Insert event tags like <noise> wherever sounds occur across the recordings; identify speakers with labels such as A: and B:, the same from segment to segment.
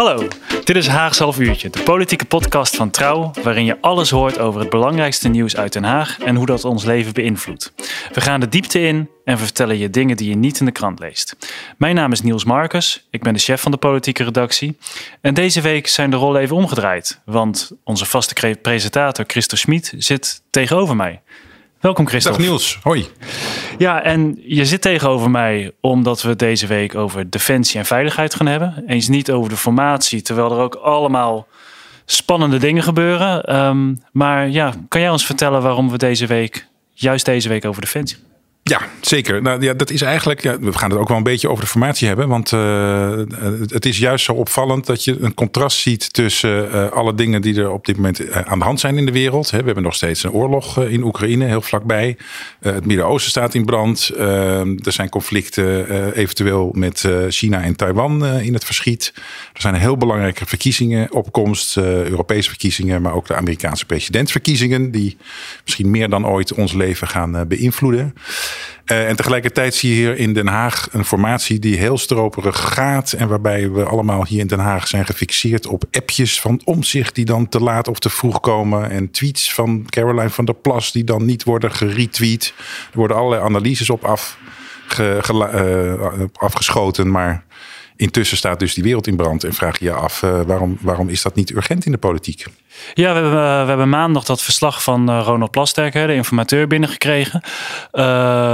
A: Hallo, dit is Haags Half Uurtje, de politieke podcast van Trouw, waarin je alles hoort over het belangrijkste nieuws uit Den Haag en hoe dat ons leven beïnvloedt. We gaan de diepte in en vertellen je dingen die je niet in de krant leest. Mijn naam is Niels Marcus, ik ben de chef van de politieke redactie. En deze week zijn de rollen even omgedraaid, want onze vaste presentator Christo Schmid zit tegenover mij. Welkom Christophe.
B: Dag Niels, hoi.
A: Ja, en je zit tegenover mij omdat we deze week over defensie en veiligheid gaan hebben. Eens niet over de formatie, terwijl er ook allemaal spannende dingen gebeuren. Um, maar ja, kan jij ons vertellen waarom we deze week, juist deze week over defensie
B: ja, zeker. Nou, ja, dat is eigenlijk. Ja, we gaan het ook wel een beetje over de formatie hebben. Want uh, het is juist zo opvallend dat je een contrast ziet tussen uh, alle dingen die er op dit moment aan de hand zijn in de wereld. we hebben nog steeds een oorlog in Oekraïne, heel vlakbij. het Midden-Oosten staat in brand. er zijn conflicten eventueel met China en Taiwan in het verschiet. Er zijn heel belangrijke verkiezingen opkomst. Europese verkiezingen, maar ook de Amerikaanse presidentsverkiezingen. Die misschien meer dan ooit ons leven gaan beïnvloeden. Uh, en tegelijkertijd zie je hier in Den Haag een formatie die heel stroperig gaat. En waarbij we allemaal hier in Den Haag zijn gefixeerd op appjes van omzicht die dan te laat of te vroeg komen. En tweets van Caroline van der Plas die dan niet worden geretweet. Er worden allerlei analyses op af, uh, afgeschoten. Maar intussen staat dus die wereld in brand. En vraag je je af waarom, waarom is dat niet urgent in de politiek?
A: Ja, we hebben, eh, we hebben maandag dat verslag van eh, Ronald Plasterk, de informateur, binnengekregen. Uh,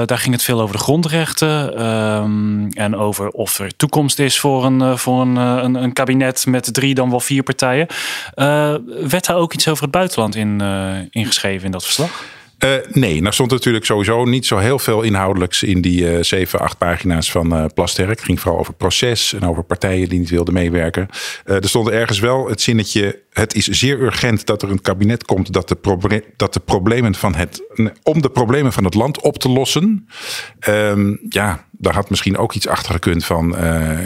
A: daar ging het veel over de grondrechten um, en over of er toekomst is voor een, voor een, een, kabinet met drie, dan wel vier partijen. Werd daar ook iets over het buitenland in, ingeschreven in dat verslag?
B: Uh, nee, nou stond natuurlijk sowieso niet zo heel veel inhoudelijks in die uh, zeven, acht pagina's van uh, Plasterk. Het ging vooral over proces en over partijen die niet wilden meewerken. er stond ergens wel het zinnetje: het is zeer urgent dat er een kabinet komt dat de, dat de problemen van het, om de problemen van het land op te lossen. Um, ja, daar had misschien ook iets achter gekund van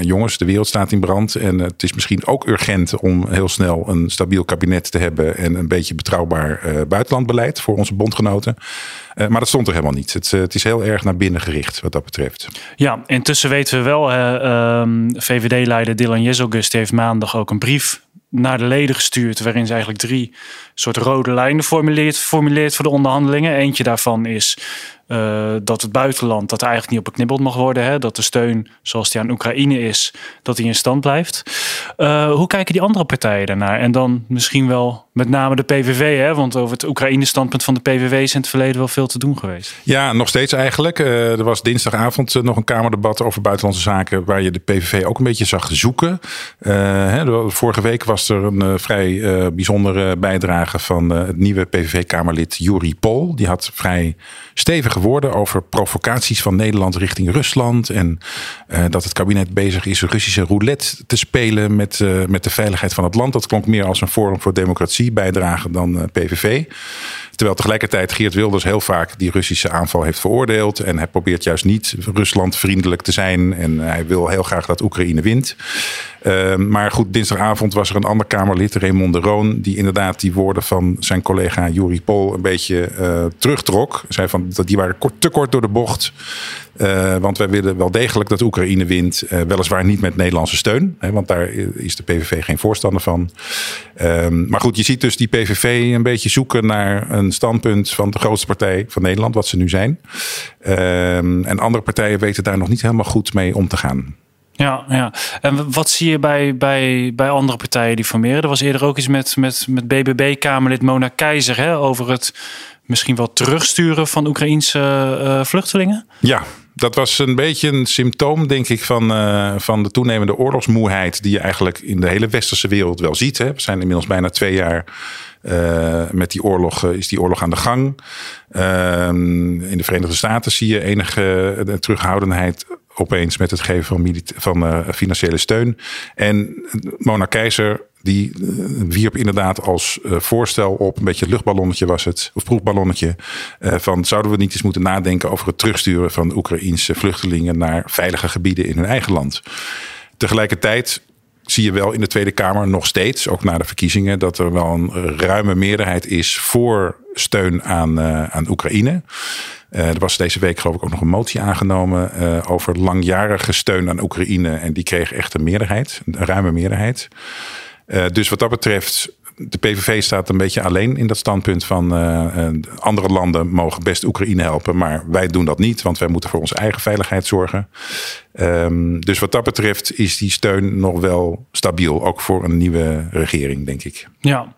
B: jongens, de wereld staat in brand. En het is misschien ook urgent om heel snel een stabiel kabinet te hebben en een beetje betrouwbaar buitenlandbeleid voor onze bondgenoten. Uh, maar dat stond er helemaal niet. Het, het, is heel erg naar binnen gericht wat dat betreft.
A: Ja, intussen weten we wel, um, VVD-leider Dylan Jezelgus heeft maandag ook een brief naar de leden gestuurd, waarin ze eigenlijk drie soort rode lijnen formuleert, formuleert voor de onderhandelingen. Eentje daarvan is uh, dat het buitenland dat eigenlijk niet op beknibbeld mag worden. Hè? Dat de steun zoals die aan Oekraïne is, dat die in stand blijft. Uh, hoe kijken die andere partijen daarnaar? En dan misschien wel met name de PVV, hè? want over het Oekraïne-standpunt van de PVV is in het verleden wel veel te doen geweest.
B: Ja, nog steeds eigenlijk. Uh, er was dinsdagavond nog een Kamerdebat over buitenlandse zaken, waar je de PVV ook een beetje zag zoeken. Hè, vorige week was er een vrij bijzondere bijdrage van het nieuwe PVV-Kamerlid Juri Pol. Die had vrij stevige woorden over provocaties van Nederland richting Rusland. En dat het kabinet bezig is Russische roulette te spelen met, met de veiligheid van het land. Dat klonk meer als een Forum voor Democratie bijdrage dan PVV. Terwijl tegelijkertijd Geert Wilders heel vaak die Russische aanval heeft veroordeeld. En hij probeert juist niet Rusland vriendelijk te zijn. En hij wil heel graag dat Oekraïne wint. Uh, maar goed, dinsdagavond was er een ander Kamerlid, Raymond de Roon, die inderdaad die woorden van zijn collega Juri Pol een beetje uh, terugtrok. Zei van dat die waren kort, te kort door de bocht. Uh, want wij willen wel degelijk dat Oekraïne wint. Uh, weliswaar niet met Nederlandse steun. Hè, want daar is de PVV geen voorstander van. Um, maar goed, je ziet dus die PVV een beetje zoeken naar een standpunt van de grootste partij van Nederland, wat ze nu zijn. Um, en andere partijen weten daar nog niet helemaal goed mee om te gaan.
A: Ja, ja. En wat zie je bij, bij, bij andere partijen die formeren? Er was eerder ook iets met, met, met BBB-Kamerlid Mona Keizer hè, over het misschien wel terugsturen van Oekraïense uh, vluchtelingen.
B: Ja, dat was een beetje een symptoom, denk ik, van, uh, van de toenemende oorlogsmoeheid. die je eigenlijk in de hele westerse wereld wel ziet. Hè. We zijn inmiddels bijna twee jaar met die oorlog is die oorlog aan de gang. Ehm, in de Verenigde Staten zie je enige terughoudendheid opeens met het geven van, van financiële steun. En Mona Keizer die wierp inderdaad als voorstel op, een beetje luchtballonnetje was het, of proefballonnetje, van zouden we niet eens moeten nadenken over het terugsturen van Oekraïense vluchtelingen naar veilige gebieden in hun eigen land. Tegelijkertijd zie je wel in de Tweede Kamer nog steeds, ook na de verkiezingen, dat er wel een ruime meerderheid is voor steun aan, uh, aan Oekraïne. Uh, er was deze week geloof ik ook nog een motie aangenomen uh, over langjarige steun aan Oekraïne. En die kreeg echt een meerderheid, een ruime meerderheid. dus wat dat betreft de PVV staat een beetje alleen in dat standpunt van andere landen mogen best Oekraïne helpen, maar wij doen dat niet, want wij moeten voor onze eigen veiligheid zorgen. Um, dus wat dat betreft is die steun nog wel stabiel, ook voor een nieuwe regering, denk ik.
A: Ja.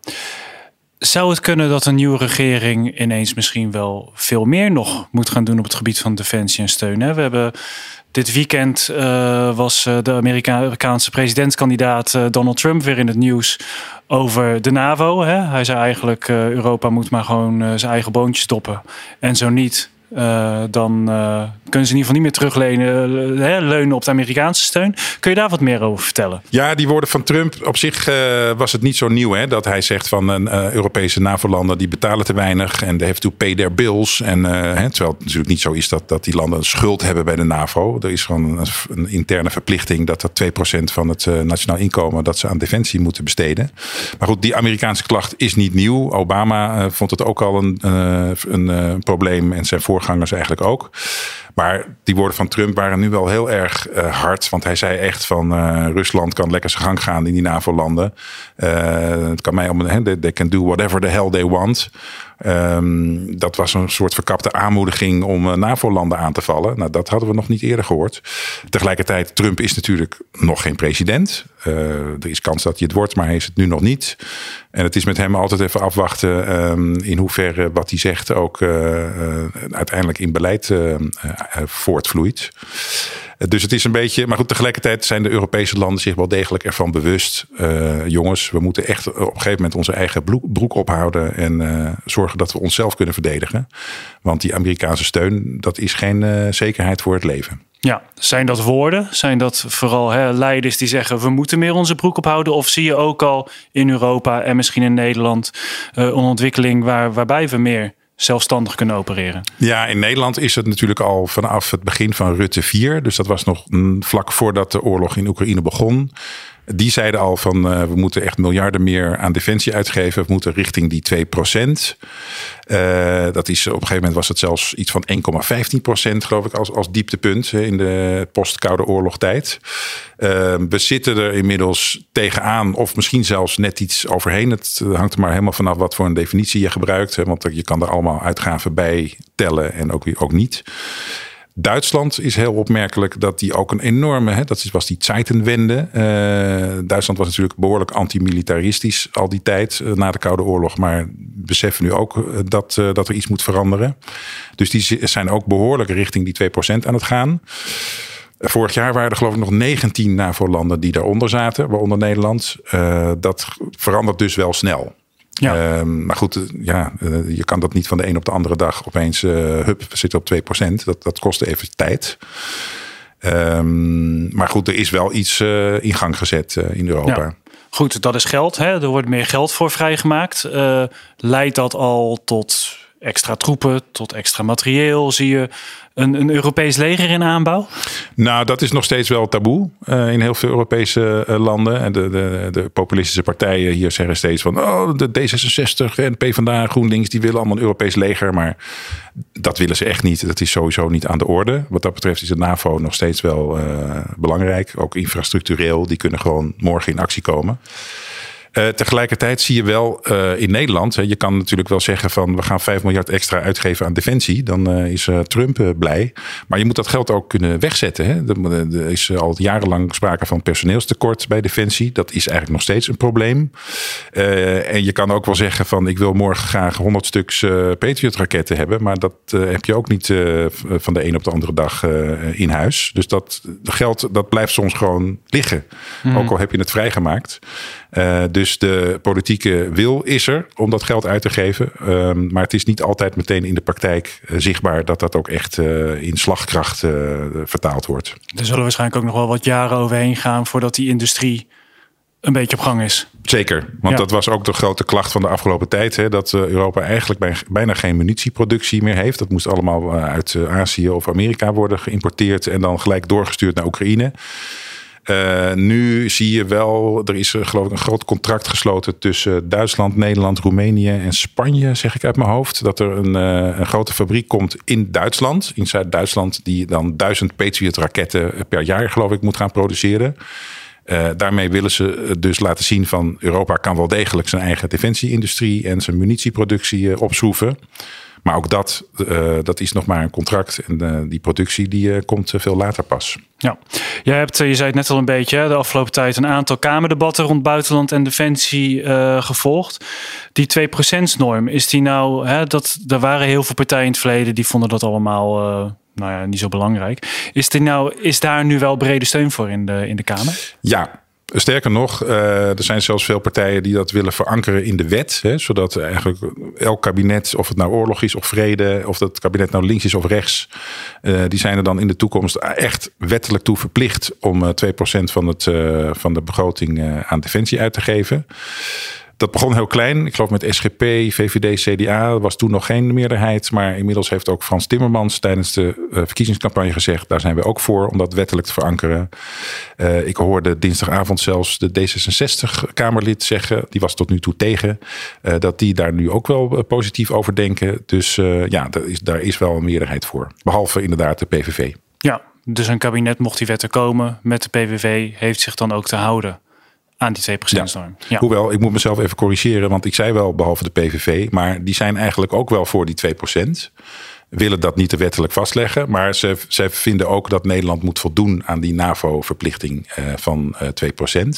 A: Zou het kunnen dat een nieuwe regering ineens misschien wel veel meer nog moet gaan doen op het gebied van defensie en steun? Hè? We hebben dit weekend uh, was de Amerikaanse presidentskandidaat uh, Donald Trump weer in het nieuws over de NAVO. Hè? Hij zei eigenlijk, Europa moet maar gewoon zijn eigen boontje stoppen. En zo niet, uh, dan kunnen ze in ieder geval niet meer terugleunen leunen op de Amerikaanse steun. Kun je daar wat meer over vertellen?
B: Ja, die woorden van Trump, op zich was het niet zo nieuw. Hè, dat hij zegt van een Europese NAVO-landen die betalen te weinig. En they have to pay their bills. En, hè, terwijl het natuurlijk niet zo is dat, dat die landen een schuld hebben bij de NAVO. Er is gewoon een, interne verplichting dat dat 2% van het nationaal inkomen... dat ze aan defensie moeten besteden. Maar goed, die Amerikaanse klacht is niet nieuw. Obama vond het ook al een, een probleem en zijn voorgangers eigenlijk ook. Maar die woorden van Trump waren nu wel heel erg hard. Want hij zei echt van Rusland kan lekker zijn gang gaan in die NAVO-landen. het kan mij om, they can do whatever the hell they want. Um, dat was een soort verkapte aanmoediging om NAVO-landen aan te vallen. Nou, dat hadden we nog niet eerder gehoord. Tegelijkertijd, Trump is natuurlijk nog geen president. Uh, er is kans dat hij het wordt, maar hij is het nu nog niet. En het is met hem altijd even afwachten um, in hoeverre wat hij zegt ook uh, uiteindelijk in beleid voortvloeit. Dus het is een beetje, maar goed, tegelijkertijd zijn de Europese landen zich wel degelijk ervan bewust. Jongens, we moeten echt op een gegeven moment onze eigen broek ophouden en zorgen dat we onszelf kunnen verdedigen. Want die Amerikaanse steun, dat is geen zekerheid voor het leven.
A: Ja, zijn dat woorden? Zijn dat vooral hè, leiders die zeggen we moeten meer onze broek ophouden? Of zie je ook al in Europa en misschien in Nederland een ontwikkeling waar, waarbij we meer zelfstandig kunnen opereren?
B: Ja, in Nederland is het natuurlijk al vanaf het begin van Rutte 4. Dus dat was nog vlak voordat de oorlog in Oekraïne begon. Die zeiden al van uh, we moeten echt miljarden meer aan defensie uitgeven. We moeten richting die 2 procent. Uh, dat is op een gegeven moment was het zelfs iets van 1,15 procent, geloof ik, als, als dieptepunt in de post-Koude Oorlogtijd. Uh, we zitten er inmiddels tegenaan, of misschien zelfs net iets overheen. Het hangt er maar helemaal vanaf wat voor een definitie je gebruikt. Hè, want je kan er allemaal uitgaven bij tellen en ook, ook niet. Duitsland is heel opmerkelijk dat die ook een enorme, hè, dat was die Zeitenwende. Uh, Duitsland was natuurlijk behoorlijk antimilitaristisch al die tijd uh, na de Koude Oorlog, maar beseffen nu ook uh, dat, dat er iets moet veranderen. Dus die zijn ook behoorlijk richting die 2% aan het gaan. Vorig jaar waren er geloof ik nog 19 NAVO-landen die daaronder zaten, waaronder Nederland. dat verandert dus wel snel. Ja. Uh, maar goed, ja, uh, je kan dat niet van de een op de andere dag opeens, uh, hup, we zitten op 2%. Dat, dat kost even tijd. Um, maar goed, er is wel iets uh, in gang gezet in Europa. Ja.
A: Goed, dat is geld. Hè? Er wordt meer geld voor vrijgemaakt. leidt dat al tot extra troepen, tot extra materieel? Zie je een, een Europees leger in aanbouw?
B: Nou, dat is nog steeds wel taboe uh, in heel veel Europese uh, landen. En de, de, de, populistische partijen hier zeggen steeds van... oh, de D66 en PvdA, GroenLinks, die willen allemaal een Europees leger. Maar dat willen ze echt niet. Dat is sowieso niet aan de orde. Wat dat betreft is de NAVO nog steeds wel uh, belangrijk. Ook infrastructureel. Die kunnen gewoon morgen in actie komen. Uh, tegelijkertijd zie je wel uh, in Nederland, hè, je kan natuurlijk wel zeggen van we gaan 5 miljard extra uitgeven aan defensie. Dan uh, is Trump blij. Maar je moet dat geld ook kunnen wegzetten. Hè. Er, er, is al jarenlang sprake van personeelstekort bij defensie. Dat is eigenlijk nog steeds een probleem. en je kan ook wel zeggen van ik wil morgen graag 100 stuks Patriot raketten hebben. Maar dat heb je ook niet van de een op de andere dag in huis. Dus dat geld dat blijft soms gewoon liggen. Mm. Ook al heb je het vrijgemaakt. Uh, dus de politieke wil is er om dat geld uit te geven. Um, maar het is niet altijd meteen in de praktijk uh, zichtbaar dat dat ook echt uh, in slagkracht vertaald wordt.
A: Er zullen waarschijnlijk ook nog wel wat jaren overheen gaan voordat die industrie een beetje op gang is.
B: Zeker, want ja. dat was ook de grote klacht van de afgelopen tijd. Hè, dat Europa eigenlijk bijna geen munitieproductie meer heeft. Dat moest allemaal uit Azië of Amerika worden geïmporteerd en dan gelijk doorgestuurd naar Oekraïne. Uh, nu zie je wel, er is geloof ik een groot contract gesloten tussen Duitsland, Nederland, Roemenië en Spanje, zeg ik uit mijn hoofd. Dat er een, uh, een grote fabriek komt in Duitsland, in Zuid-Duitsland, die dan duizend Patriot raketten per jaar, geloof ik, moet gaan produceren. Daarmee willen ze dus laten zien van Europa kan wel degelijk zijn eigen defensieindustrie en zijn munitieproductie opschroeven. Maar ook dat, uh, dat is nog maar een contract. En uh, die productie die, uh, komt veel later pas.
A: Ja, jij hebt, je zei het net al een beetje, de afgelopen tijd een aantal Kamerdebatten rond buitenland en defensie gevolgd. Die 2%-norm, is die nou, hè, dat, er waren heel veel partijen in het verleden die vonden dat allemaal nou ja, niet zo belangrijk. Is, die nou, is daar nu wel brede steun voor in de, in de Kamer?
B: Ja, Sterker nog, uh, er zijn zelfs veel partijen die dat willen verankeren in de wet. Hè, zodat eigenlijk elk kabinet, of het nou oorlog is of vrede, of dat kabinet nou links is of rechts, uh, die zijn er dan in de toekomst echt wettelijk toe verplicht om uh, 2% van, het, van de begroting aan defensie uit te geven dat begon heel klein. Ik geloof met SGP, VVD, CDA. was toen nog geen meerderheid. Maar inmiddels heeft ook Frans Timmermans tijdens de uh, verkiezingscampagne gezegd... daar zijn we ook voor om dat wettelijk te verankeren. Uh, ik hoorde dinsdagavond zelfs de D66-Kamerlid zeggen... die was tot nu toe tegen... Uh, dat die daar nu ook wel positief over denken. Dus ja, daar is, daar is wel een meerderheid voor. Behalve inderdaad de PVV.
A: Ja, dus een kabinet, mocht die wet er komen met de PVV... heeft zich dan ook te houden aan die 2%-norm.
B: Ja. Hoewel, ik moet mezelf even corrigeren, want ik zei wel behalve de PVV, maar die zijn eigenlijk ook wel voor die 2%. Willen dat niet te wettelijk vastleggen, maar ze, ze vinden ook dat Nederland moet voldoen aan die NAVO-verplichting uh, van uh, 2%.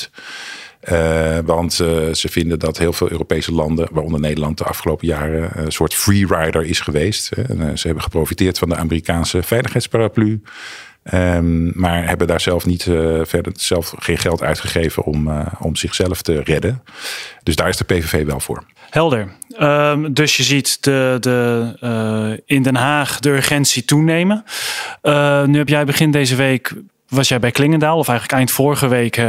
B: Uh, want uh, ze vinden dat heel veel Europese landen, waaronder Nederland, de afgelopen jaren een soort freerider is geweest. En, uh, ze hebben geprofiteerd van de Amerikaanse veiligheidsparaplu. Um, maar hebben daar zelf niet uh, verder zelf geen geld uitgegeven om, uh, om zichzelf te redden. Dus daar is de PVV wel voor.
A: Helder. Um, dus je ziet de, de, uh, in Den Haag de urgentie toenemen. nu heb jij begin deze week was jij bij Klingendaal, of eigenlijk eind vorige week,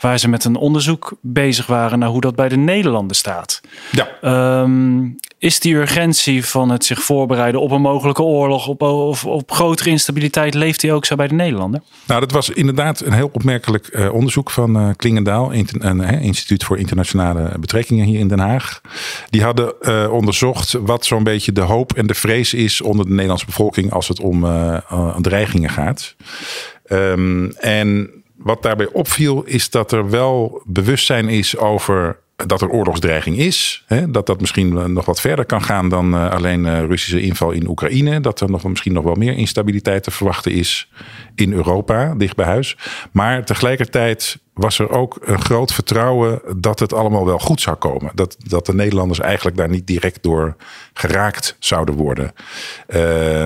A: waar ze met een onderzoek bezig waren naar hoe dat bij de Nederlanden staat.
B: Ja.
A: Um, is die urgentie van het zich voorbereiden op een mogelijke oorlog op, of op grotere instabiliteit, leeft die ook zo bij de Nederlanden?
B: Nou, dat was inderdaad een heel opmerkelijk uh, onderzoek van uh, Klingendaal, een uh, instituut voor internationale betrekkingen hier in Den Haag. Die hadden onderzocht wat zo'n beetje de hoop en de vrees is onder de Nederlandse bevolking als het om dreigingen gaat. Um, en wat daarbij opviel is dat er wel bewustzijn is over dat er oorlogsdreiging is. Hè, dat dat misschien nog wat verder kan gaan dan uh, alleen uh, Russische inval in Oekraïne. Dat er nog, misschien nog wel meer instabiliteit te verwachten is in Europa, dicht bij huis. Maar tegelijkertijd was er ook een groot vertrouwen dat het allemaal wel goed zou komen. Dat, dat de Nederlanders eigenlijk daar niet direct door geraakt zouden worden. Uh,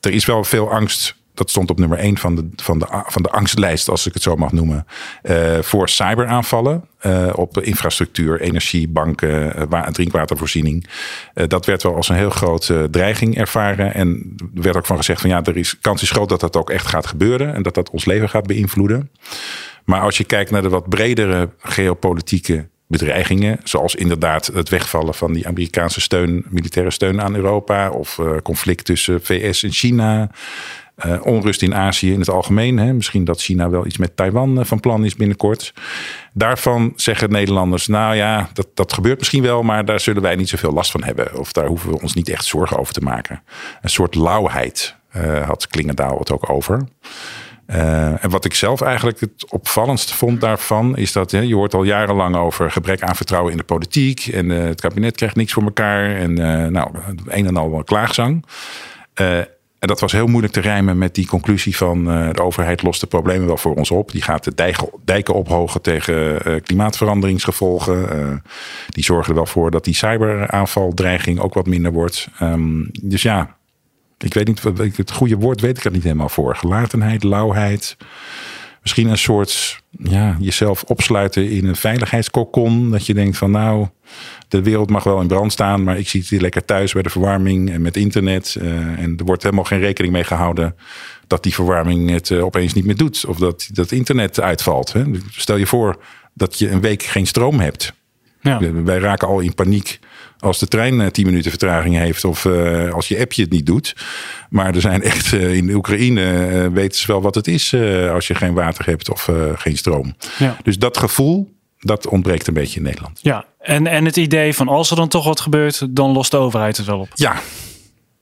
B: er is wel veel angst dat stond op nummer 1 van de, van de, van de angstlijst, als ik het zo mag noemen, uh, voor cyberaanvallen uh, op infrastructuur, energie, banken, uh, drinkwatervoorziening. dat werd wel als een heel grote dreiging ervaren. En er werd ook van gezegd van ja, er is kans is groot dat dat ook echt gaat gebeuren en dat dat ons leven gaat beïnvloeden. Maar als je kijkt naar de wat bredere geopolitieke bedreigingen, zoals inderdaad het wegvallen van die Amerikaanse steun, militaire steun aan Europa, of conflict tussen VS en China. Uh, onrust in Azië in het algemeen. Hè. Misschien dat China wel iets met Taiwan uh, van plan is binnenkort. Daarvan zeggen Nederlanders, nou ja, dat, dat gebeurt misschien wel, maar daar zullen wij niet zoveel last van hebben. Of daar hoeven we ons niet echt zorgen over te maken. Een soort lauwheid uh, had Klingendaal het ook over. en wat ik zelf eigenlijk het opvallendst vond daarvan, is dat hè, je hoort al jarenlang over gebrek aan vertrouwen in de politiek. En het kabinet krijgt niks voor elkaar. En nou, een en al klaagzang. En dat was heel moeilijk te rijmen met die conclusie van uh, de overheid lost de problemen wel voor ons op. Die gaat de dijken, ophogen tegen uh, klimaatveranderingsgevolgen. Uh, die zorgen er wel voor dat die cyberaanvaldreiging ook wat minder wordt. Um, dus ja, ik weet niet, het goede woord weet ik er niet helemaal voor. Gelatenheid, lauwheid. misschien een soort ja, jezelf opsluiten in een veiligheidskokon. Dat je denkt van nou, de wereld mag wel in brand staan, maar ik zit hier lekker thuis bij de verwarming en met internet. Uh, en er wordt helemaal geen rekening mee gehouden dat die verwarming het uh, opeens niet meer doet. Of dat dat internet uitvalt. Hè. Stel je voor dat je een week geen stroom hebt. Ja. Wij raken al in paniek als de trein 10 minuten vertraging heeft of uh, als je appje het niet doet. Maar er zijn echt uh, in Oekraïne uh, weten ze wel wat het is als je geen water hebt of geen stroom. Ja. Dus dat gevoel, dat ontbreekt een beetje in Nederland.
A: Ja, en, en het idee van als er dan toch wat gebeurt, dan lost de overheid het wel op.
B: Ja,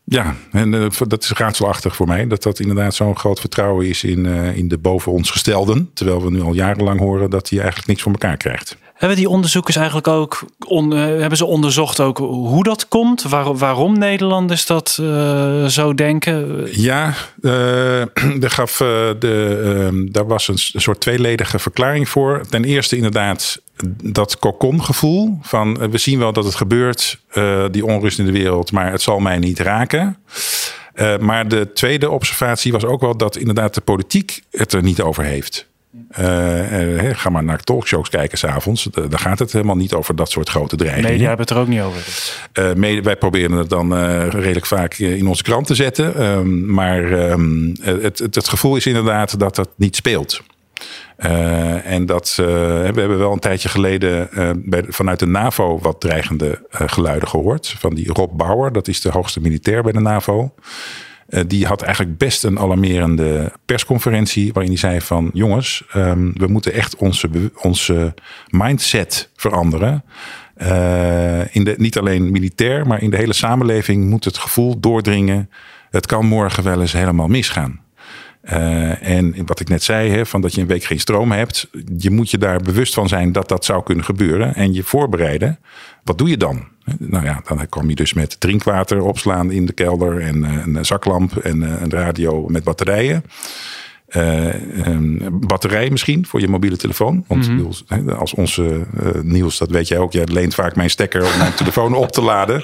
B: ja, en uh, dat is raadselachtig voor mij. Dat dat inderdaad zo'n groot vertrouwen is in, uh, in de boven ons gestelden. Terwijl we nu al jarenlang horen dat hij eigenlijk niks voor elkaar krijgt.
A: Hebben die onderzoekers eigenlijk ook uh, hebben ze onderzocht ook hoe dat komt? Waar, waarom Nederlanders dat zo denken?
B: Ja, <clears throat> er gaf, de, ehm, daar was een soort tweeledige verklaring voor. Ten eerste inderdaad dat kokongevoel van eh, we zien wel dat het gebeurt, die onrust in de wereld, maar het zal mij niet raken. Maar de tweede observatie was ook wel dat inderdaad de politiek het er niet over heeft. Uh, ga maar naar talkshows kijken s'avonds. Daar gaat het helemaal niet over dat soort grote dreigingen.
A: Media hebben het er ook niet over.
B: Uh, wij proberen het dan redelijk vaak in onze krant te zetten. Ehm, maar um, het, het, het, gevoel is inderdaad dat dat niet speelt. Uh, en dat, uh, we hebben wel een tijdje geleden uh, bij, vanuit de NAVO wat dreigende geluiden gehoord. Van die Rob Bauer, dat is de hoogste militair bij de NAVO. Die had eigenlijk best een alarmerende persconferentie waarin hij zei van jongens, um, we moeten echt onze, onze mindset veranderen. in de, niet alleen militair, maar in de hele samenleving moet het gevoel doordringen. Het kan morgen wel eens helemaal misgaan. Uh, en wat ik net zei, hè, van dat je een week geen stroom hebt. Je moet je daar bewust van zijn dat dat zou kunnen gebeuren. En je voorbereiden. Wat doe je dan? Nou ja, dan kom je dus met drinkwater opslaan in de kelder. En uh, een zaklamp en uh, een radio met batterijen. Uh, batterij misschien voor je mobiele telefoon. Want mm -hmm. als onze uh, Niels, dat weet jij ook, jij leent vaak mijn stekker om mijn telefoon op te laden.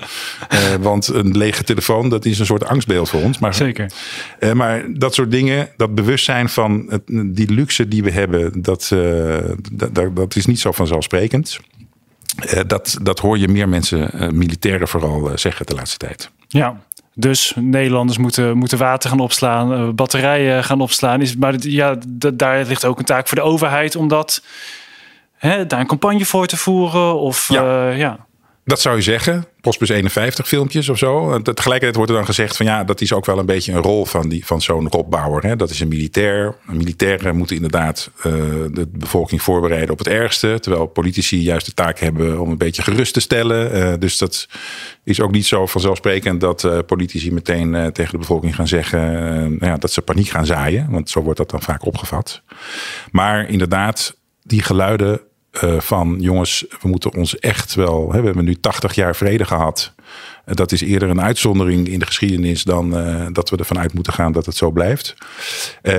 B: Uh, <laughs> want een lege telefoon, dat is een soort angstbeeld voor ons. Maar,
A: Zeker.
B: maar dat soort dingen, dat bewustzijn van het, die luxe die we hebben, dat, dat, dat is niet zo vanzelfsprekend. Dat, dat hoor je meer mensen, militairen vooral, zeggen de laatste tijd.
A: Ja, dus Nederlanders moeten, moeten water gaan opslaan, batterijen gaan opslaan. Is, maar ja, daar ligt ook een taak voor de overheid om dat, hè, daar een campagne voor te voeren. Of, ja. Uh, ja.
B: Dat zou je zeggen. Postbus 51 filmpjes of zo. Tegelijkertijd wordt er dan gezegd van ja, dat is ook wel een beetje een rol van, die, van zo'n Rob Hè. Dat is een militair. Militairen moeten inderdaad uh, de bevolking voorbereiden op het ergste. Terwijl politici juist de taak hebben om een beetje gerust te stellen. Uh, dus dat is ook niet zo vanzelfsprekend dat uh, politici meteen tegen de bevolking gaan zeggen nou ja, dat ze paniek gaan zaaien. Want zo wordt dat dan vaak opgevat. Maar inderdaad, die geluiden uh, van jongens, we moeten ons echt wel. Hè, we hebben nu 80 jaar vrede gehad. Uh, dat is eerder een uitzondering in de geschiedenis dan uh, dat we ervan uit moeten gaan dat het zo blijft.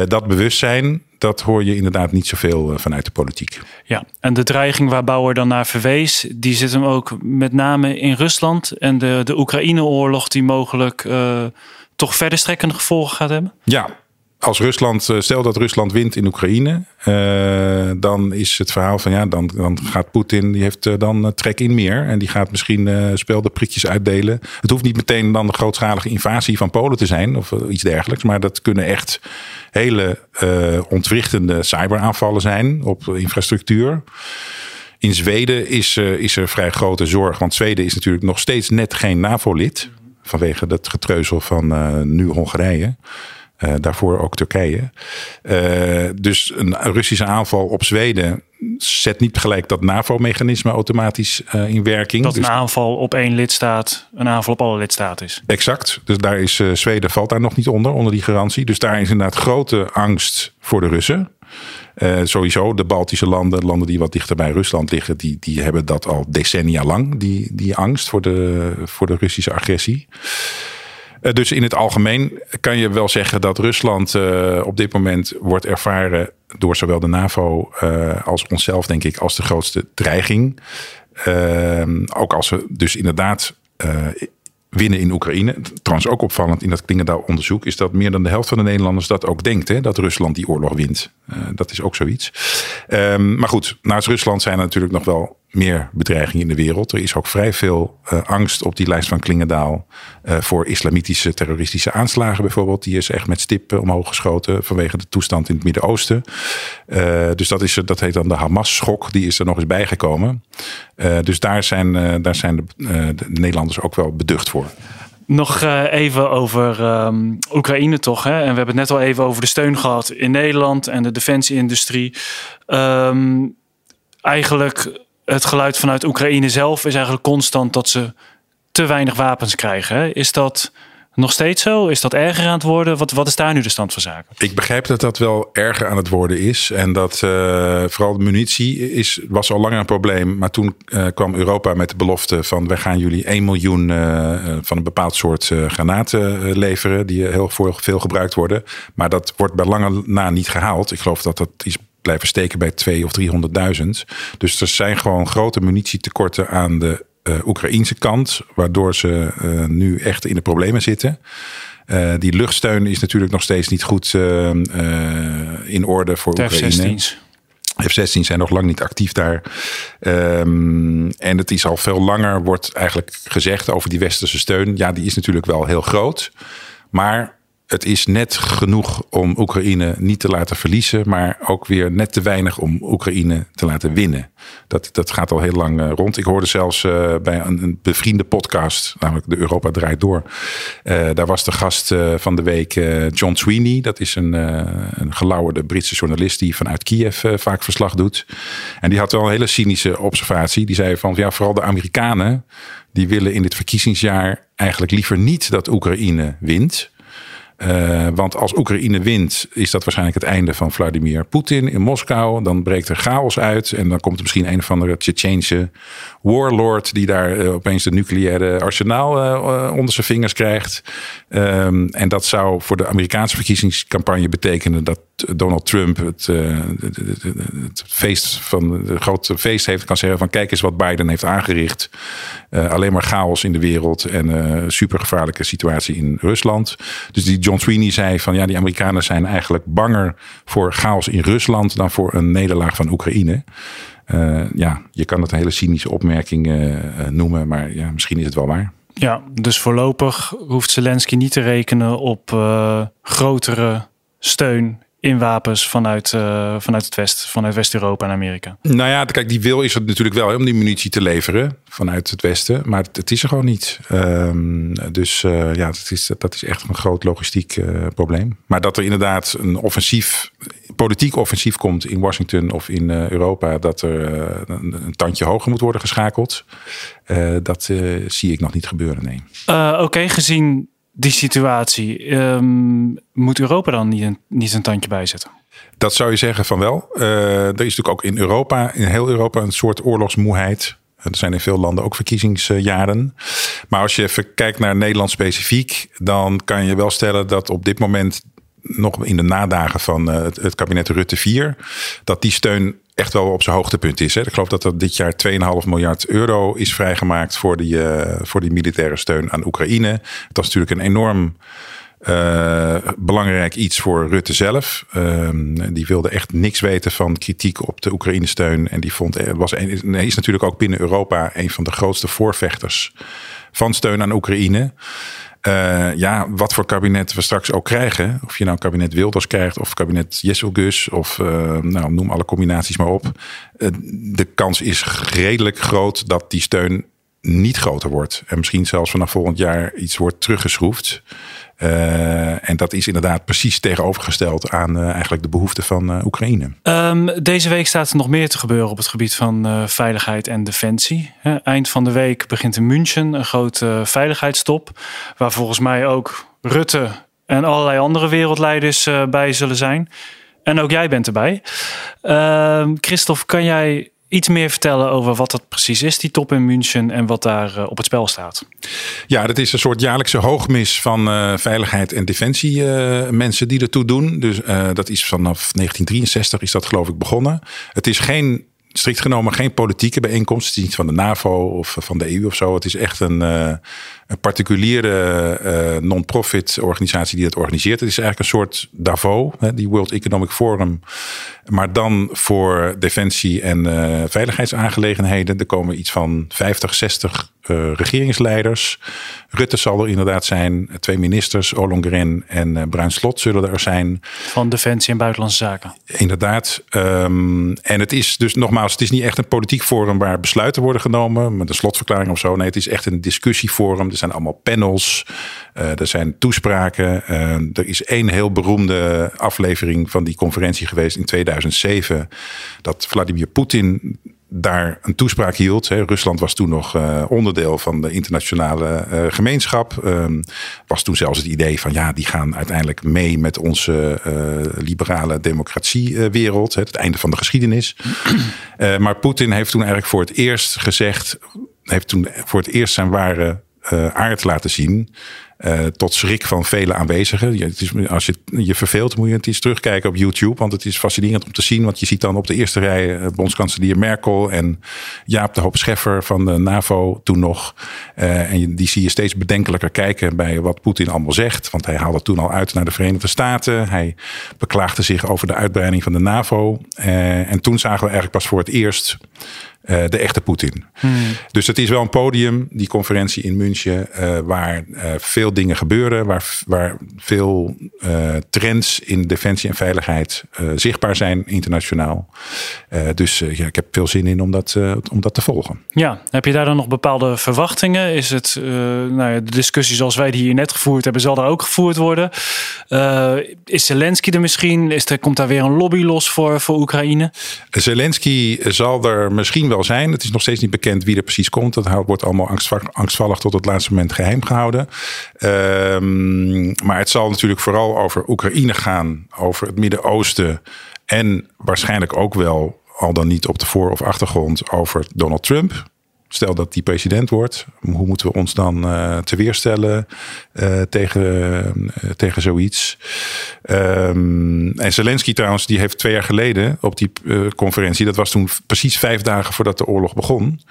B: dat bewustzijn, dat hoor je inderdaad niet zoveel vanuit de politiek.
A: Ja, en de dreiging waar Bauer dan naar verwees, die zit hem ook met name in Rusland en de, de Oekraïne-oorlog, die mogelijk toch verder strekkende gevolgen gaat hebben?
B: Ja, als Rusland, eh, stel dat Rusland wint in Oekraïne, uh, dan is het verhaal van ja, dan, dan gaat Poetin, die heeft uh, dan trek in meer. En die gaat misschien uh, speldenprikjes uitdelen. Het hoeft niet meteen dan een grootschalige invasie van Polen te zijn of iets dergelijks. Maar dat kunnen echt hele ontwrichtende cyberaanvallen zijn op infrastructuur. In Zweden is, is er vrij grote zorg, want Zweden is natuurlijk nog steeds net geen NAVO-lid. Vanwege dat getreuzel van nu Hongarije. Uh, daarvoor ook Turkije. Uh, dus een Russische aanval op Zweden zet niet gelijk dat NAVO-mechanisme automatisch uh, in werking.
A: Dat een dus- aanval op één lidstaat een aanval op alle lidstaten is.
B: Exact. Dus daar is Zweden valt daar nog niet onder, onder die garantie. Dus daar is inderdaad grote angst voor de Russen. Uh, sowieso, de Baltische landen, landen die wat dichter bij Rusland liggen, die, die hebben dat al decennia lang, die, die angst voor de, voor de Russische agressie. Eh, dus in het algemeen kan je wel zeggen dat Rusland uh, op dit moment wordt ervaren door zowel de NAVO uh, als onszelf, denk ik, als de grootste dreiging. ook als we dus inderdaad winnen in Oekraïne. Trouwens ook opvallend in dat Klingendaal-onderzoek... is dat meer dan de helft van de Nederlanders dat ook denkt. Hè, dat Rusland die oorlog wint. Dat is ook zoiets. Um, maar goed, naast Rusland zijn er natuurlijk nog wel meer bedreigingen in de wereld. Er is ook vrij veel uh, angst op die lijst van Klingendaal... Uh, voor islamitische terroristische aanslagen bijvoorbeeld. Die is echt met stip omhoog geschoten vanwege de toestand in het Midden-Oosten. dus dat, is, dat heet dan de Hamas-schok. Die is er nog eens bijgekomen. dus daar zijn, daar zijn de, de Nederlanders ook wel beducht voor.
A: Nog even over um, Oekraïne toch. Hè? En we hebben het net al even over de steun gehad in Nederland en de defensieindustrie. Um, eigenlijk het geluid vanuit Oekraïne zelf is eigenlijk constant dat ze te weinig wapens krijgen. Is dat nog steeds zo? Is dat erger aan het worden? Wat, wat is daar nu de stand van zaken?
B: Ik begrijp dat dat wel erger aan het worden is. En dat uh, vooral de munitie is, was al langer een probleem. Maar toen uh, kwam Europa met de belofte van... wij gaan jullie 1 miljoen uh, van een bepaald soort granaten leveren... die heel veel gebruikt worden. Maar dat wordt bij lange na niet gehaald. Ik geloof dat dat is blijven steken bij 2 of 300.000. Dus er zijn gewoon grote munitietekorten aan de uh, Oekraïnse kant, waardoor ze uh, nu echt in de problemen zitten. Uh, die luchtsteun is natuurlijk nog steeds niet goed in orde voor
A: de
B: Oekraïne.
A: F-16's.
B: F-16 zijn nog lang niet actief daar. Um, en het is al veel langer, wordt eigenlijk gezegd over die westerse steun. Ja, die is natuurlijk wel heel groot. Maar het is net genoeg om Oekraïne niet te laten verliezen, maar ook weer net te weinig om Oekraïne te laten winnen. Dat, dat gaat al heel lang uh, rond. Ik hoorde zelfs uh, bij een, een, bevriende podcast, namelijk de Europa Draait Door. Uh, daar was de gast van de week John Sweeney. Dat is een, een gelauwerde Britse journalist die vanuit Kiev vaak verslag doet. En die had wel een hele cynische observatie. Die zei van ja, vooral de Amerikanen die willen in dit verkiezingsjaar eigenlijk liever niet dat Oekraïne wint. Uh, want als Oekraïne wint, is dat waarschijnlijk het einde van Vladimir Poetin in Moskou. Dan breekt er chaos uit en dan komt er misschien een of andere Tsjetsjeense warlord die daar uh, opeens de nucleaire arsenaal uh, onder zijn vingers krijgt. Um, en dat zou voor de Amerikaanse verkiezingscampagne betekenen dat Donald Trump het, het, het feest van het grote feest heeft, kan zeggen van kijk eens wat Biden heeft aangericht. alleen maar chaos in de wereld en supergevaarlijke situatie in Rusland. Dus die John Sweeney zei van ja, die Amerikanen zijn eigenlijk banger voor chaos in Rusland dan voor een nederlaag van Oekraïne. Uh, ja, je kan het een hele cynische opmerking uh, noemen, maar ja, misschien is het wel waar.
A: Ja, dus voorlopig hoeft Zelensky niet te rekenen op uh, grotere steun in wapens vanuit, uh, vanuit het West, vanuit West-Europa en Amerika.
B: Nou ja, kijk, die wil is er natuurlijk wel om die munitie te leveren vanuit het Westen, maar het, het is er gewoon niet. Um, dus uh, ja, dat is, dat is echt een groot logistiek uh, probleem. Maar dat er inderdaad een offensief, politiek offensief komt in Washington of in Europa, dat er een, een, tandje hoger moet worden geschakeld, dat zie ik nog niet gebeuren. Nee.
A: Oké, okay, gezien die situatie, um, moet Europa dan niet een, niet een tandje bijzetten?
B: Dat zou je zeggen van wel. Uh, er is natuurlijk ook in Europa, in heel Europa, een soort oorlogsmoeheid. Er zijn in veel landen ook verkiezingsjaren. Maar als je even kijkt naar Nederland specifiek, dan kan je wel stellen dat op dit moment nog in de nadagen van het, het, kabinet Rutte 4, dat die steun echt wel op zijn hoogtepunt is. Hè. Ik geloof dat er dit jaar 2,5 miljard euro is vrijgemaakt voor die, uh, voor die militaire steun aan Oekraïne. Dat is natuurlijk een enorm uh, belangrijk iets voor Rutte zelf. Uh, die wilde echt niks weten van kritiek op de Oekraïne-steun. En die vond, was, is natuurlijk ook binnen Europa een van de grootste voorvechters van steun aan Oekraïne. Uh, ja, wat voor kabinet we straks ook krijgen. Of je nou kabinet Wilders krijgt of kabinet Jesselgus of uh, nou, noem alle combinaties maar op. Uh, de kans is redelijk groot dat die steun niet groter wordt. En misschien zelfs vanaf volgend jaar iets wordt teruggeschroefd. Uh, en dat is inderdaad precies tegenovergesteld aan uh, eigenlijk de behoeften van uh, Oekraïne.
A: Um, deze week staat er nog meer te gebeuren op het gebied van veiligheid en defensie. eind van de week begint in München een grote veiligheidstop. Waar volgens mij ook Rutte en allerlei andere wereldleiders bij zullen zijn. En ook jij bent erbij. Ehm, Christophe, kan jij iets meer vertellen over wat dat precies is, die top in München, en wat daar uh, op het spel staat?
B: Ja, dat is een soort jaarlijkse hoogmis van uh, veiligheid en defensie uh, mensen die ertoe doen. Dus dat is vanaf 1963 is dat geloof ik begonnen. Het is geen strikt genomen geen politieke bijeenkomst. Het is niet van de NAVO of van de EU of zo. Het is echt een, uh, een particuliere uh, non-profit organisatie die dat organiseert. Het is eigenlijk een soort DAVO, hè, die World Economic Forum. Maar dan voor defensie en uh, veiligheidsaangelegenheden. Er komen iets van 50, 60 uh, regeringsleiders. Rutte zal er inderdaad zijn. Twee ministers, Ollongren en Bruin Slot zullen er zijn.
A: Van Defensie en Buitenlandse Zaken.
B: Inderdaad. Um, en het is dus nogmaals, het is niet echt een politiek forum waar besluiten worden genomen. Met een slotverklaring of zo. Nee, het is echt een discussieforum. Er zijn allemaal panels. Uh, er zijn toespraken. er is één heel beroemde aflevering van die conferentie geweest in 2007. Dat Vladimir Poetin daar een toespraak hield. Hè. Rusland was toen nog uh, onderdeel van de internationale uh, gemeenschap. Um, was toen zelfs het idee van ja, die gaan uiteindelijk mee met onze uh, liberale democratiewereld. Het einde van de geschiedenis. <clears throat> maar Poetin heeft toen eigenlijk voor het eerst gezegd, heeft toen voor het eerst zijn ware aard laten zien. Uh, tot schrik van vele aanwezigen. Het is, als je je verveelt, moet je het eens terugkijken op YouTube. Want het is fascinerend om te zien. Want je ziet dan op de eerste rij uh, bondskanselier Merkel en Jaap de Hoop Scheffer van de NAVO toen nog. Uh, en die zie je steeds bedenkelijker kijken bij wat Poetin allemaal zegt. Want hij haalde toen al uit naar de Verenigde Staten. Hij beklaagde zich over de uitbreiding van de NAVO. en toen zagen we eigenlijk pas voor het eerst uh, de echte Poetin. Hmm. Dus het is wel een podium, die conferentie in München, uh, waar uh, veel dingen gebeuren, waar, waar veel trends in defensie en veiligheid zichtbaar zijn internationaal. dus ja, ik heb veel zin in om dat, om dat te volgen.
A: Ja, heb je daar dan nog bepaalde verwachtingen? Is het nou ja, de discussie zoals wij die hier net gevoerd hebben, zal daar ook gevoerd worden? is Zelensky er misschien? Is er, komt daar weer een lobby los voor, voor Oekraïne?
B: Zelensky zal er misschien wel zijn. Het is nog steeds niet bekend wie er precies komt. Dat wordt allemaal angstvallig tot het laatste moment geheim gehouden. Um, maar het zal natuurlijk vooral over Oekraïne gaan, over het Midden-Oosten en waarschijnlijk ook wel, al dan niet op de voor- of achtergrond, over Donald Trump. Stel dat die president wordt, hoe moeten we ons dan uh, te weerstellen uh, tegen, uh, tegen zoiets? Um, en Zelensky trouwens, die heeft twee jaar geleden op die conferentie, dat was toen precies vijf dagen voordat de oorlog begon.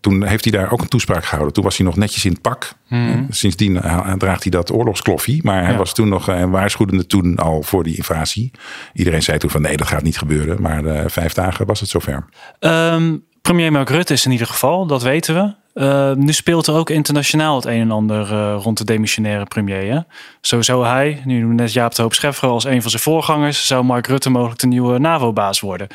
B: Toen heeft hij daar ook een toespraak gehouden. Toen was hij nog netjes in het pak. Hmm. Sindsdien draagt hij dat oorlogskloffie. Maar hij ja. was toen nog en waarschuwde toen al voor die invasie. Iedereen zei toen van nee, dat gaat niet gebeuren. Maar vijf dagen was het zover.
A: Um Premier Mark Rutte is in ieder geval, dat weten we. Uh, nu speelt er ook internationaal het een en ander uh, rond de demissionaire premier. Hè? Zo zou hij, nu net Jaap de Hoop Scheffer als een van zijn voorgangers, zou Mark Rutte mogelijk de nieuwe NAVO-baas worden.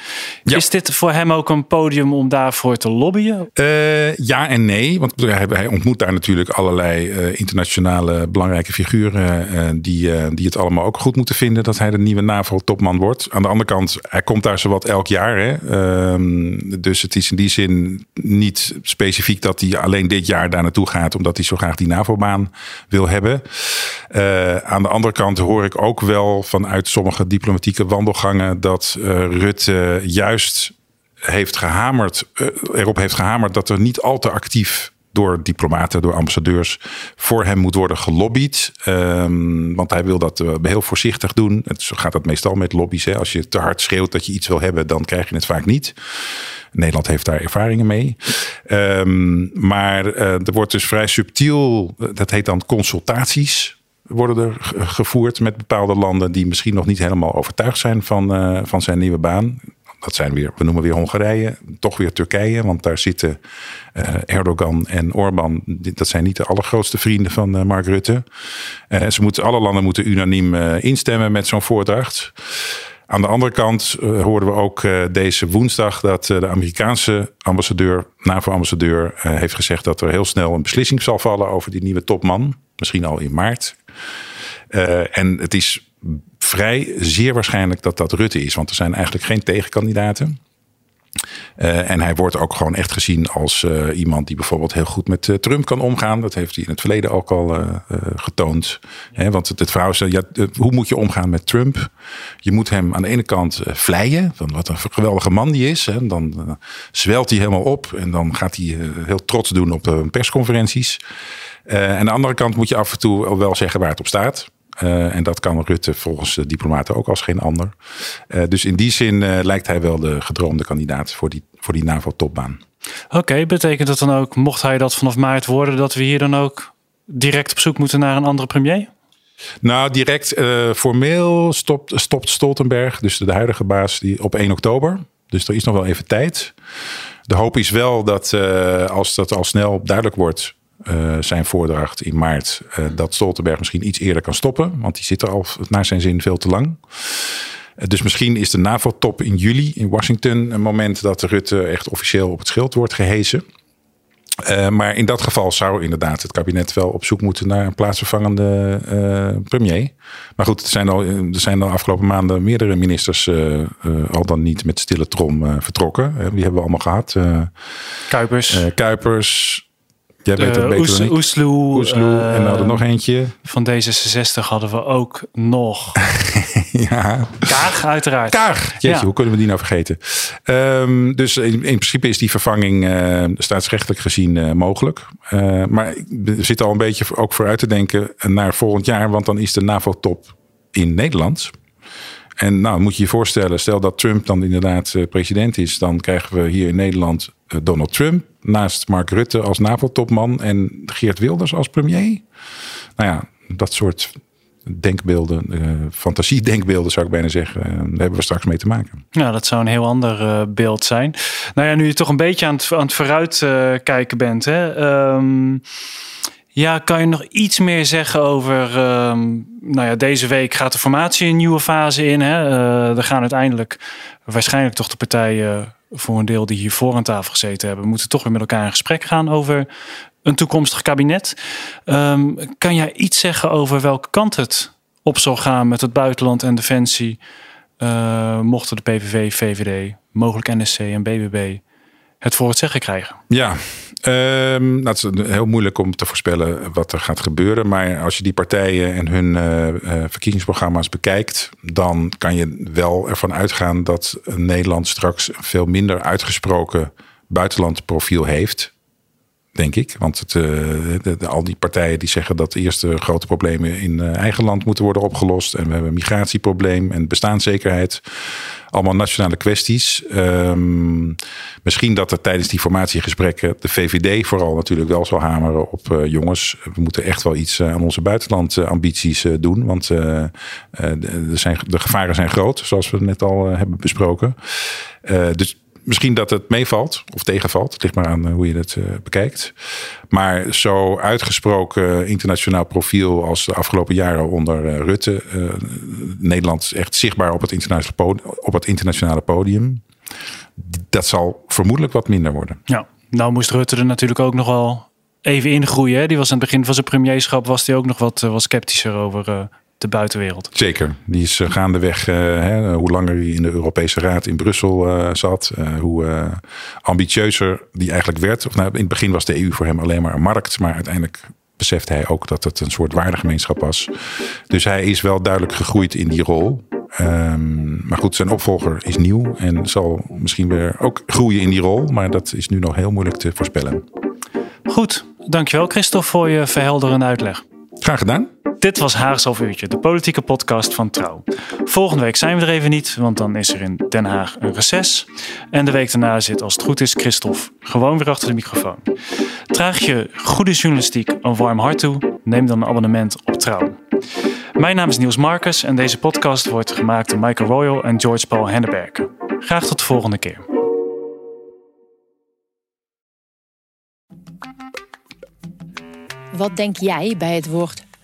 A: Ja. Is dit voor hem ook een podium om daarvoor te lobbyen?
B: Uh, ja en nee, want hij ontmoet daar natuurlijk allerlei internationale belangrijke figuren die, die het allemaal ook goed moeten vinden dat hij de nieuwe NAVO-topman wordt. Aan de andere kant, hij komt daar zowat elk jaar. Hè? Ehm, dus het is in die zin niet specifiek dat hij alleen dit jaar daar naartoe gaat, omdat hij zo graag die NAVO-baan wil hebben. Uh, aan de andere kant hoor ik ook wel vanuit sommige diplomatieke wandelgangen dat uh, Rutte juist heeft gehamerd, uh, erop heeft gehamerd dat er niet al te actief door diplomaten, door ambassadeurs voor hem moet worden gelobbyd. Um, want hij wil dat heel voorzichtig doen. Het, zo gaat dat meestal met lobby's. Hè. Als je te hard schreeuwt dat je iets wil hebben, dan krijg je het vaak niet. Nederland heeft daar ervaringen mee. Um, maar uh, er wordt dus vrij subtiel, dat heet dan consultaties worden er gevoerd met bepaalde landen die misschien nog niet helemaal overtuigd zijn van, van zijn nieuwe baan. Dat zijn weer, we noemen weer Hongarije, toch weer Turkije, want daar zitten uh, Erdogan en Orbán. Dat zijn niet de allergrootste vrienden van uh, Mark Rutte. Uh, ze moeten, alle landen moeten unaniem instemmen met zo'n voordracht. Aan de andere kant hoorden we ook deze woensdag dat de Amerikaanse ambassadeur, NAVO-ambassadeur, heeft gezegd dat er heel snel een beslissing zal vallen over die nieuwe topman. Misschien al in maart. en het is vrij zeer waarschijnlijk dat dat Rutte is, want er zijn eigenlijk geen tegenkandidaten. Uh, en hij wordt ook gewoon echt gezien als uh, iemand die bijvoorbeeld heel goed met uh, Trump kan omgaan. Dat heeft hij in het verleden ook al getoond. Want het, het verhaal is, ja, hoe moet je omgaan met Trump? Je moet hem aan de ene kant vleien, van wat een geweldige man die is. Hè, dan zwelt hij helemaal op en dan gaat hij heel trots doen op persconferenties. en aan de andere kant moet je af en toe wel zeggen waar het op staat. Uh, en dat kan Rutte volgens de diplomaten ook als geen ander. Uh, dus in die zin uh, lijkt hij wel de gedroomde kandidaat voor die, voor die NAVO-topbaan.
A: Oké, okay, betekent dat dan ook, mocht hij dat vanaf maart worden, dat we hier dan ook direct op zoek moeten naar een andere premier?
B: Nou, direct formeel stopt, stopt Stoltenberg, dus de huidige baas, die op 1 oktober. Dus er is nog wel even tijd. De hoop is wel dat als dat al snel duidelijk wordt, uh, zijn voordracht in maart uh, dat Stoltenberg misschien iets eerder kan stoppen. Want die zit er al naar zijn zin veel te lang. Uh, dus misschien is de NAVO-top in juli in Washington een moment dat Rutte echt officieel op het schild wordt gehezen. maar in dat geval zou inderdaad het kabinet wel op zoek moeten naar een plaatsvervangende premier. Maar goed, er zijn al, er zijn de afgelopen maanden meerdere ministers al dan niet met stille trom vertrokken. die hebben we allemaal gehad.
A: Kuipers.
B: Kuipers.
A: Jij weet het beter dan ik. Oesloe.
B: Oesloe. Uh, en we hadden nog eentje.
A: Van D66 hadden we ook nog. <laughs>
B: ja.
A: Kaag, uiteraard.
B: Kaag. Jeetje, ja. hoe kunnen we die nou vergeten? Um, dus in, in, principe is die vervanging uh, staatsrechtelijk gezien uh, mogelijk. maar we zitten al een beetje ook vooruit te denken naar volgend jaar. Want dan is de NAVO-top in Nederland. En nou, moet je je voorstellen, stel dat Trump dan inderdaad president is, dan krijgen we hier in Nederland Donald Trump naast Mark Rutte als NAVO-topman en Geert Wilders als premier. Nou ja, dat soort denkbeelden, uh, fantasiedenkbeelden zou ik bijna zeggen, uh, daar hebben we straks mee te maken.
A: Ja, dat zou een heel ander uh, beeld zijn. Nou ja, nu je toch een beetje aan het, aan het vooruit kijken bent, hè. Um, ja, kan je nog iets meer zeggen over. Um, nou ja, deze week gaat de formatie een nieuwe fase in. Hè? Uh, er gaan uiteindelijk waarschijnlijk toch de partijen voor een deel die hier voor aan tafel gezeten hebben, moeten toch weer met elkaar in gesprek gaan over een toekomstig kabinet. Um, kan jij iets zeggen over welke kant het op zal gaan met het buitenland en defensie? Uh, mochten de PVV, VVD, mogelijk NSC en BBB het voor het zeggen krijgen?
B: Ja, Um, nou, het is heel moeilijk om te voorspellen wat er gaat gebeuren. Maar als je die partijen en hun uh, uh, verkiezingsprogramma's bekijkt, dan kan je wel ervan uitgaan dat Nederland straks veel minder uitgesproken buitenlandprofiel heeft. Denk ik. Want het, de, al die partijen die zeggen dat eerst grote problemen in eigen land moeten worden opgelost. En we hebben een migratieprobleem en bestaanszekerheid allemaal nationale kwesties. Um, misschien dat er tijdens die formatiegesprekken de VVD vooral natuurlijk wel zal hameren op uh, jongens. We moeten echt wel iets aan onze buitenlandambities uh, doen. Want de, zijn, de gevaren zijn groot, zoals we net al hebben besproken. dus misschien dat het meevalt of tegenvalt. Het ligt maar aan hoe je het uh, bekijkt. Maar zo uitgesproken internationaal profiel als de afgelopen jaren onder uh, Rutte. Nederland is echt zichtbaar op het, internationale op het internationale podium. Dat zal vermoedelijk wat minder worden.
A: Ja, nou moest Rutte er natuurlijk ook nog wel even ingroeien. Hè? Die was aan het begin van zijn premierschap was hij ook nog wat, wat sceptischer over de buitenwereld.
B: Zeker. Die is uh, gaandeweg, uh, hè, hoe langer hij in de Europese Raad in Brussel uh, zat, hoe ambitieuzer die eigenlijk werd. Of, nou, in het begin was de EU voor hem alleen maar een markt, maar uiteindelijk besefte hij ook dat het een soort waardegemeenschap was. Dus hij is wel duidelijk gegroeid in die rol. Um, maar goed, zijn opvolger is nieuw en zal misschien weer ook groeien in die rol. Maar dat is nu nog heel moeilijk te voorspellen.
A: Goed, dankjewel Christophe voor je verhelderende uitleg.
B: Graag gedaan.
A: Dit was Haags half uurtje, de politieke podcast van Trouw. Volgende week zijn we er even niet, want dan is er in Den Haag een reces. En de week daarna zit als het goed is Christophe gewoon weer achter de microfoon. Draag je goede journalistiek een warm hart toe? Neem dan een abonnement op Trouw. Mijn naam is Niels Marcus en deze podcast wordt gemaakt door Michael Royal en George Paul Henneberg. Graag tot de volgende keer.
C: Wat denk jij bij het woord